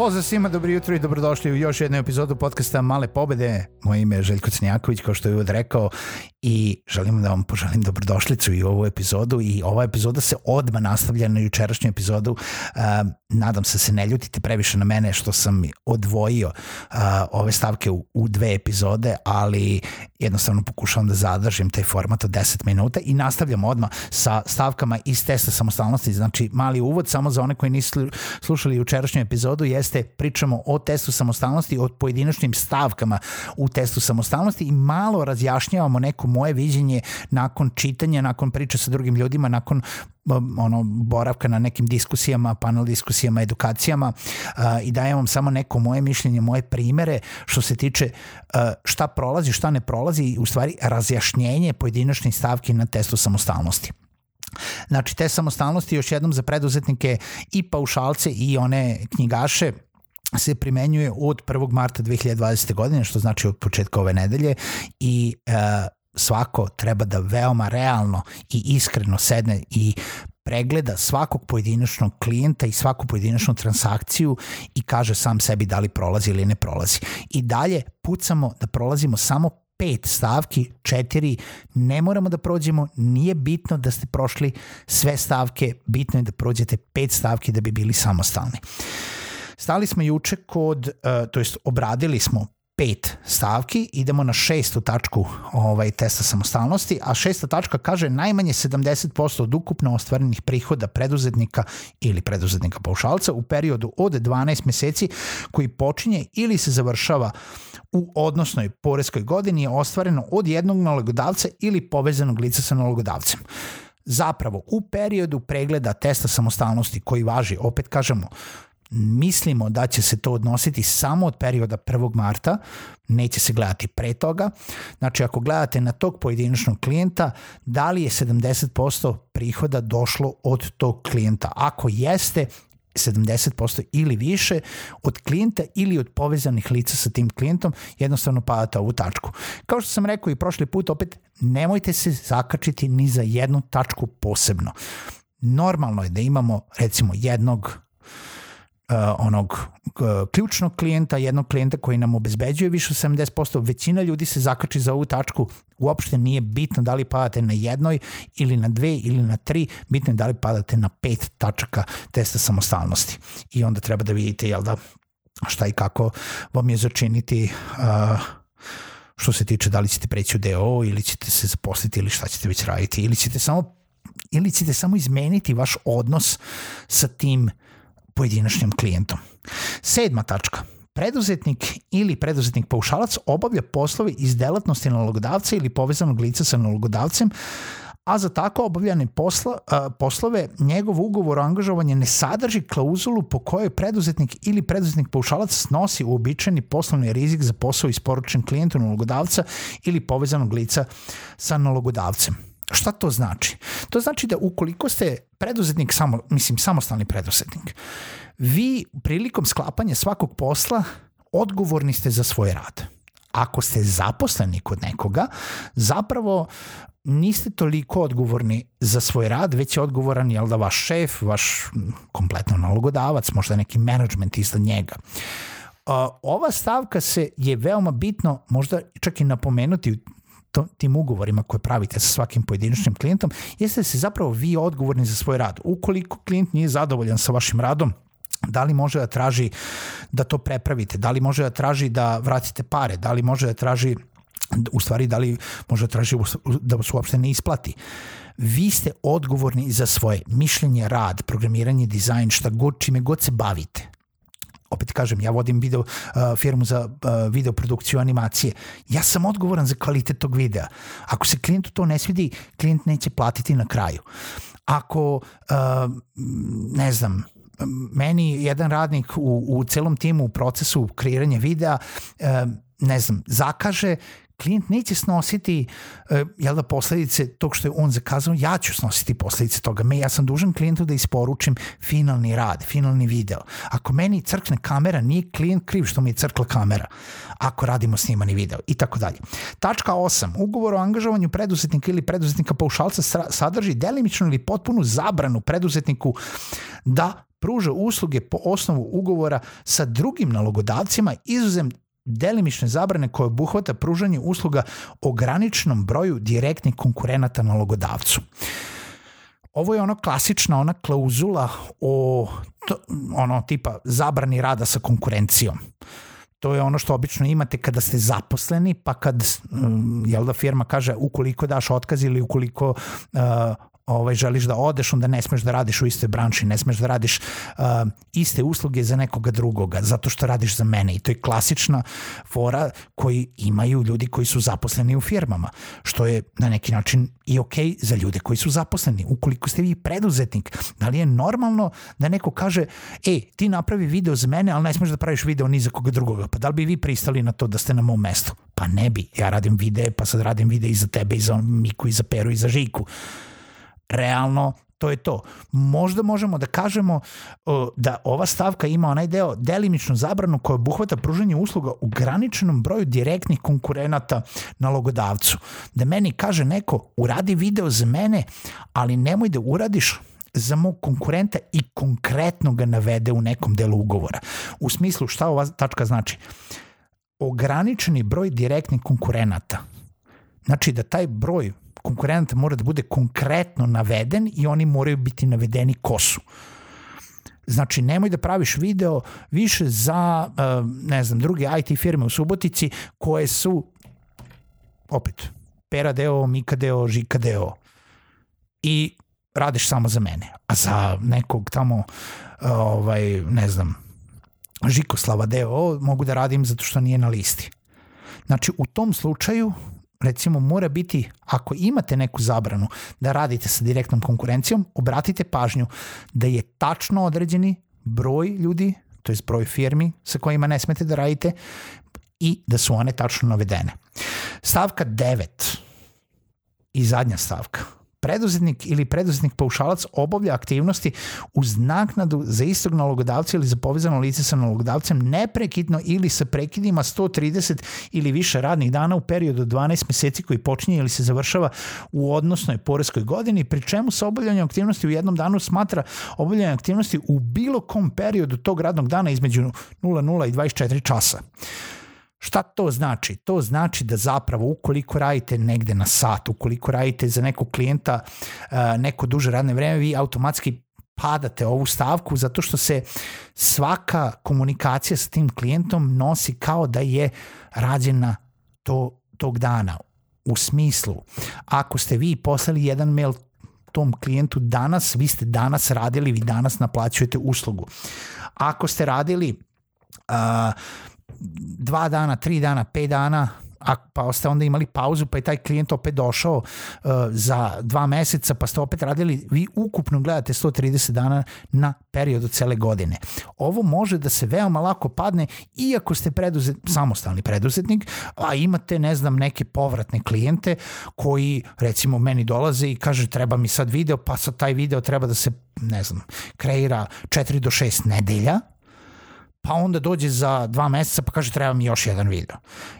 Pozdrav svima, dobro jutro i dobrodošli u još jednu epizodu podcasta Male pobede. Moje ime je Željko Crnjaković, kao što je uvod rekao, i želim da vam poželim dobrodošlicu i ovu epizodu i ova epizoda se odma nastavlja na jučerašnju epizodu. Uh, nadam se da se ne ljutite previše na mene što sam odvojio uh, ove stavke u, u dve epizode, ali jednostavno pokušavam da zadržim taj format od 10 minuta i nastavljam odma sa stavkama iz testa samostalnosti. Znači, mali uvod samo za one koji nisu slušali jučerašnju epizodu jeste pričamo o testu samostalnosti, o pojedinačnim stavkama u testu samostalnosti i malo razjašnjavamo neku moje viđenje nakon čitanja, nakon priče sa drugim ljudima, nakon ono boravka na nekim diskusijama, panel diskusijama, edukacijama uh, i dajem vam samo neko moje mišljenje, moje primere što se tiče uh, šta prolazi, šta ne prolazi i u stvari razjašnjenje pojedinačnih stavki na testu samostalnosti. Znači, te samostalnosti još jednom za preduzetnike i paušalce i one knjigaše se primenjuje od 1. marta 2020. godine, što znači od početka ove nedelje i uh, svako treba da veoma realno i iskreno sedne i pregleda svakog pojedinačnog klijenta i svaku pojedinačnu transakciju i kaže sam sebi da li prolazi ili ne prolazi. I dalje pucamo da prolazimo samo pet stavki, četiri, ne moramo da prođemo, nije bitno da ste prošli sve stavke, bitno je da prođete pet stavki da bi bili samostalni. Stali smo juče kod, uh, to jest obradili smo pet stavki, idemo na šestu tačku ovaj, testa samostalnosti, a šesta tačka kaže najmanje 70% od ukupno ostvarenih prihoda preduzetnika ili preduzetnika paušalca u periodu od 12 meseci koji počinje ili se završava u odnosnoj poreskoj godini je ostvareno od jednog nalogodavca ili povezanog lica sa nalogodavcem. Zapravo, u periodu pregleda testa samostalnosti koji važi, opet kažemo, mislimo da će se to odnositi samo od perioda 1. marta, neće se gledati pre toga. Znači, ako gledate na tog pojedinačnog klijenta, da li je 70% prihoda došlo od tog klijenta? Ako jeste, 70% ili više od klijenta ili od povezanih lica sa tim klijentom, jednostavno padate ovu tačku. Kao što sam rekao i prošli put, opet nemojte se zakačiti ni za jednu tačku posebno. Normalno je da imamo recimo jednog onog uh, ključnog klijenta, jednog klijenta koji nam obezbeđuje više od 70%, većina ljudi se zakači za ovu tačku, uopšte nije bitno da li padate na jednoj ili na dve ili na tri, bitno je da li padate na pet tačaka testa samostalnosti. I onda treba da vidite jel da, šta i kako vam je začiniti uh, što se tiče da li ćete preći u DO ili ćete se zaposliti ili šta ćete već raditi ili ćete samo ili ćete samo izmeniti vaš odnos sa tim uh, pojedinačnim klijentom. Sedma tačka. Preduzetnik ili preduzetnik paušalac obavlja poslove iz delatnosti nalogodavca ili povezanog lica sa nalogodavcem, a za tako obavljane posla, a, poslove njegov ugovor o angažovanju ne sadrži klauzulu po kojoj preduzetnik ili preduzetnik paušalac snosi uobičajeni poslovni rizik za posao isporučen klijentu nalogodavca ili povezanog lica sa nalogodavcem. Šta to znači? To znači da ukoliko ste preduzetnik, samo, mislim samostalni preduzetnik, vi prilikom sklapanja svakog posla odgovorni ste za svoj rad. Ako ste zaposleni kod nekoga, zapravo niste toliko odgovorni za svoj rad, već je odgovoran jel da vaš šef, vaš kompletno nalogodavac, možda neki management iznad njega. Ova stavka se je veoma bitno možda čak i napomenuti to, tim ugovorima koje pravite sa svakim pojedinačnim klijentom, jeste da se zapravo vi odgovorni za svoj rad. Ukoliko klijent nije zadovoljan sa vašim radom, da li može da traži da to prepravite, da li može da traži da vratite pare, da li može da traži u stvari da li možda traži da vas uopšte ne isplati. Vi ste odgovorni za svoje mišljenje, rad, programiranje, dizajn, šta god, čime god se bavite opet kažem, ja vodim video, uh, firmu za uh, video produkciju animacije. Ja sam odgovoran za kvalitet tog videa. Ako se klijentu to ne svidi, klijent neće platiti na kraju. Ako, uh, ne znam, meni jedan radnik u, u celom timu u procesu kreiranja videa uh, ne znam, zakaže klijent neće snositi uh, jel da posledice tog što je on zakazao, ja ću snositi posledice toga. Me, ja sam dužan klijentu da isporučim finalni rad, finalni video. Ako meni crkne kamera, nije klijent kriv što mi je crkla kamera ako radimo snimani video i tako dalje. Tačka 8. Ugovor o angažovanju preduzetnika ili preduzetnika paušalca sadrži delimičnu ili potpunu zabranu preduzetniku da pruža usluge po osnovu ugovora sa drugim nalogodavcima izuzem delimične zabrane koje obuhvata pružanje usluga ograničenom broju direktnih konkurenata nalogodavcu. Ovo je ono klasična ona klauzula o to, ono tipa zabrani rada sa konkurencijom. To je ono što obično imate kada ste zaposleni, pa kad jel da firma kaže ukoliko daš otkaz ili ukoliko uh, ovaj, želiš da odeš, onda ne smeš da radiš u istoj branši, ne smeš da radiš uh, iste usluge za nekoga drugoga, zato što radiš za mene. I to je klasična fora koji imaju ljudi koji su zaposleni u firmama, što je na neki način i ok za ljude koji su zaposleni. Ukoliko ste vi preduzetnik, da li je normalno da neko kaže, e, ti napravi video za mene, ali ne smeš da praviš video ni za koga drugoga. Pa da li bi vi pristali na to da ste na mom mestu? Pa ne bi. Ja radim videe, pa sad radim videe i za tebe, i za Miku, i za Peru, i za Žiku realno to je to. Možda možemo da kažemo da ova stavka ima onaj deo delimičnu zabranu koja obuhvata pružanje usluga u graničenom broju direktnih konkurenata nalogodavcu. Da meni kaže neko, uradi video za mene, ali nemoj da uradiš za mog konkurenta i konkretno ga navede u nekom delu ugovora. U smislu šta ova tačka znači? Ograničeni broj direktnih konkurenata. Znači da taj broj konkurenta mora da bude konkretno naveden i oni moraju biti navedeni ko su. Znači, nemoj da praviš video više za, eh, ne znam, druge IT firme u Subotici koje su, opet, Pera deo, Mika deo, Žika deo. I radiš samo za mene. A za nekog tamo, ovaj, ne znam, Žikoslava deo, mogu da radim zato što nije na listi. Znači, u tom slučaju recimo mora biti, ako imate neku zabranu da radite sa direktnom konkurencijom, obratite pažnju da je tačno određeni broj ljudi, to je broj firmi sa kojima ne smete da radite i da su one tačno navedene. Stavka 9 i zadnja stavka preduzetnik ili preduzetnik paušalac obavlja aktivnosti uz naknadu za istog nalogodavca ili za povezano lice sa nalogodavcem neprekidno ili sa prekidima 130 ili više radnih dana u periodu od 12 meseci koji počinje ili se završava u odnosnoj poreskoj godini, pri čemu se obavljanje aktivnosti u jednom danu smatra obavljanje aktivnosti u bilo kom periodu tog radnog dana između 00 i 24 časa. Šta to znači? To znači da zapravo ukoliko radite negde na sat, ukoliko radite za nekog klijenta uh, neko duže radne vreme, vi automatski padate ovu stavku zato što se svaka komunikacija sa tim klijentom nosi kao da je rađena to, tog dana. U smislu, ako ste vi poslali jedan mail tom klijentu danas, vi ste danas radili, vi danas naplaćujete uslugu. Ako ste radili uh, dva dana, tri dana, pet dana, a, pa ste onda imali pauzu, pa je taj klijent opet došao uh, za dva meseca, pa ste opet radili, vi ukupno gledate 130 dana na periodu cele godine. Ovo može da se veoma lako padne, iako ste preduzet, samostalni preduzetnik, a imate, ne znam, neke povratne klijente koji, recimo, meni dolaze i kaže treba mi sad video, pa sad taj video treba da se, ne znam, kreira 4 do 6 nedelja, pa onda dođe za dva meseca pa kaže treba mi još jedan video.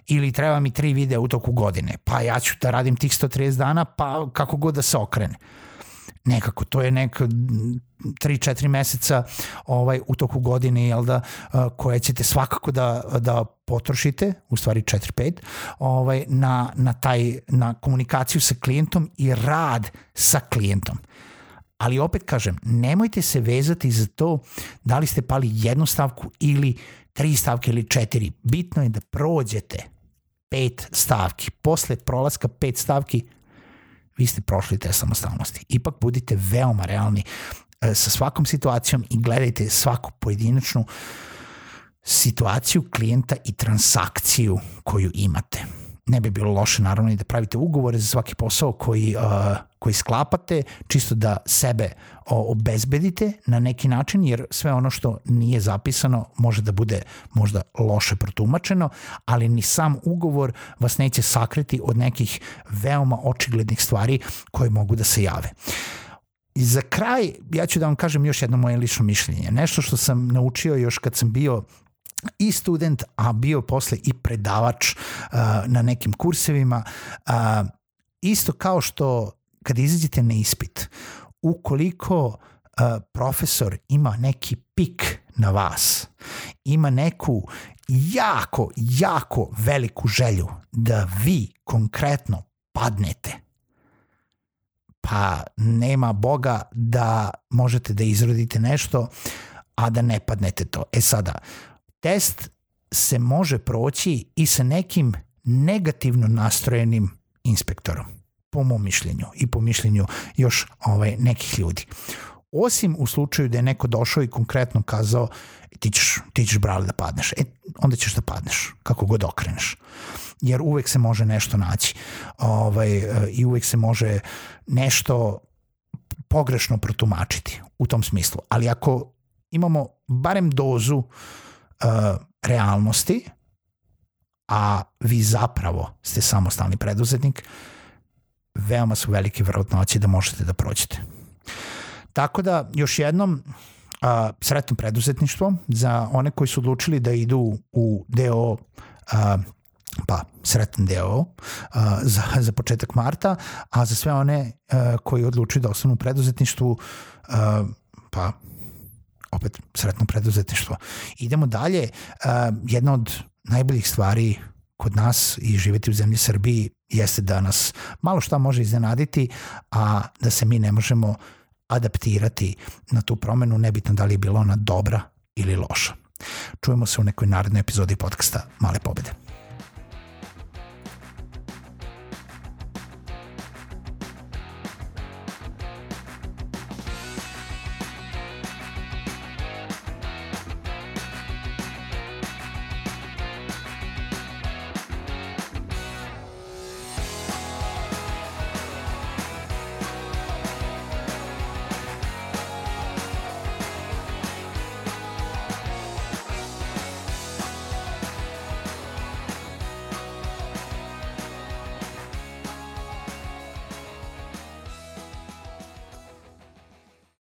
Ili treba mi tri videa u toku godine. Pa ja ću da radim tih 130 dana pa kako god da se okrene. Nekako, to je neka 3-4 meseca ovaj, u toku godine jel da, koje ćete svakako da, da potrošite, u stvari 4-5, ovaj, na, na, taj, na komunikaciju sa klijentom i rad sa klijentom. Ali opet kažem, nemojte se vezati za to da li ste pali jednu stavku ili tri stavke ili četiri. Bitno je da prođete pet stavki. Posle prolaska pet stavki vi ste prošli te samostalnosti. Ipak budite veoma realni e, sa svakom situacijom i gledajte svaku pojedinačnu situaciju klijenta i transakciju koju imate ne bi bilo loše naravno i da pravite ugovore za svaki posao koji, uh, koji sklapate, čisto da sebe obezbedite na neki način, jer sve ono što nije zapisano može da bude možda loše protumačeno, ali ni sam ugovor vas neće sakriti od nekih veoma očiglednih stvari koje mogu da se jave. I za kraj, ja ću da vam kažem još jedno moje lično mišljenje. Nešto što sam naučio još kad sam bio i student, a bio posle i predavač uh, na nekim kursevima. Uh, isto kao što kad izađete na ispit, ukoliko uh, profesor ima neki pik na vas, ima neku jako, jako veliku želju da vi konkretno padnete, pa nema Boga da možete da izrodite nešto, a da ne padnete to. E sada, test se može proći i sa nekim negativno nastrojenim inspektorom, po mom mišljenju i po mišljenju još ovaj, nekih ljudi. Osim u slučaju da je neko došao i konkretno kazao ti ćeš, ti ćeš brali da padneš, e, onda ćeš da padneš, kako god okreneš. Jer uvek se može nešto naći ovaj, i uvek se može nešto pogrešno protumačiti u tom smislu. Ali ako imamo barem dozu uh, realnosti, a vi zapravo ste samostalni preduzetnik, veoma su velike vrlotnoće da možete da prođete. Tako da, još jednom, uh, sretno preduzetništvo za one koji su odlučili da idu u deo uh, pa sretan deo uh, za, za početak marta, a za sve one uh, koji odlučuju da ostanu u preduzetništvu, uh, pa opet sretno preduzetništvo. Idemo dalje. Uh, jedna od najboljih stvari kod nas i živeti u zemlji Srbiji jeste da nas malo šta može iznenaditi, a da se mi ne možemo adaptirati na tu promenu, nebitno da li je bila ona dobra ili loša. Čujemo se u nekoj narednoj epizodi podcasta Male pobede.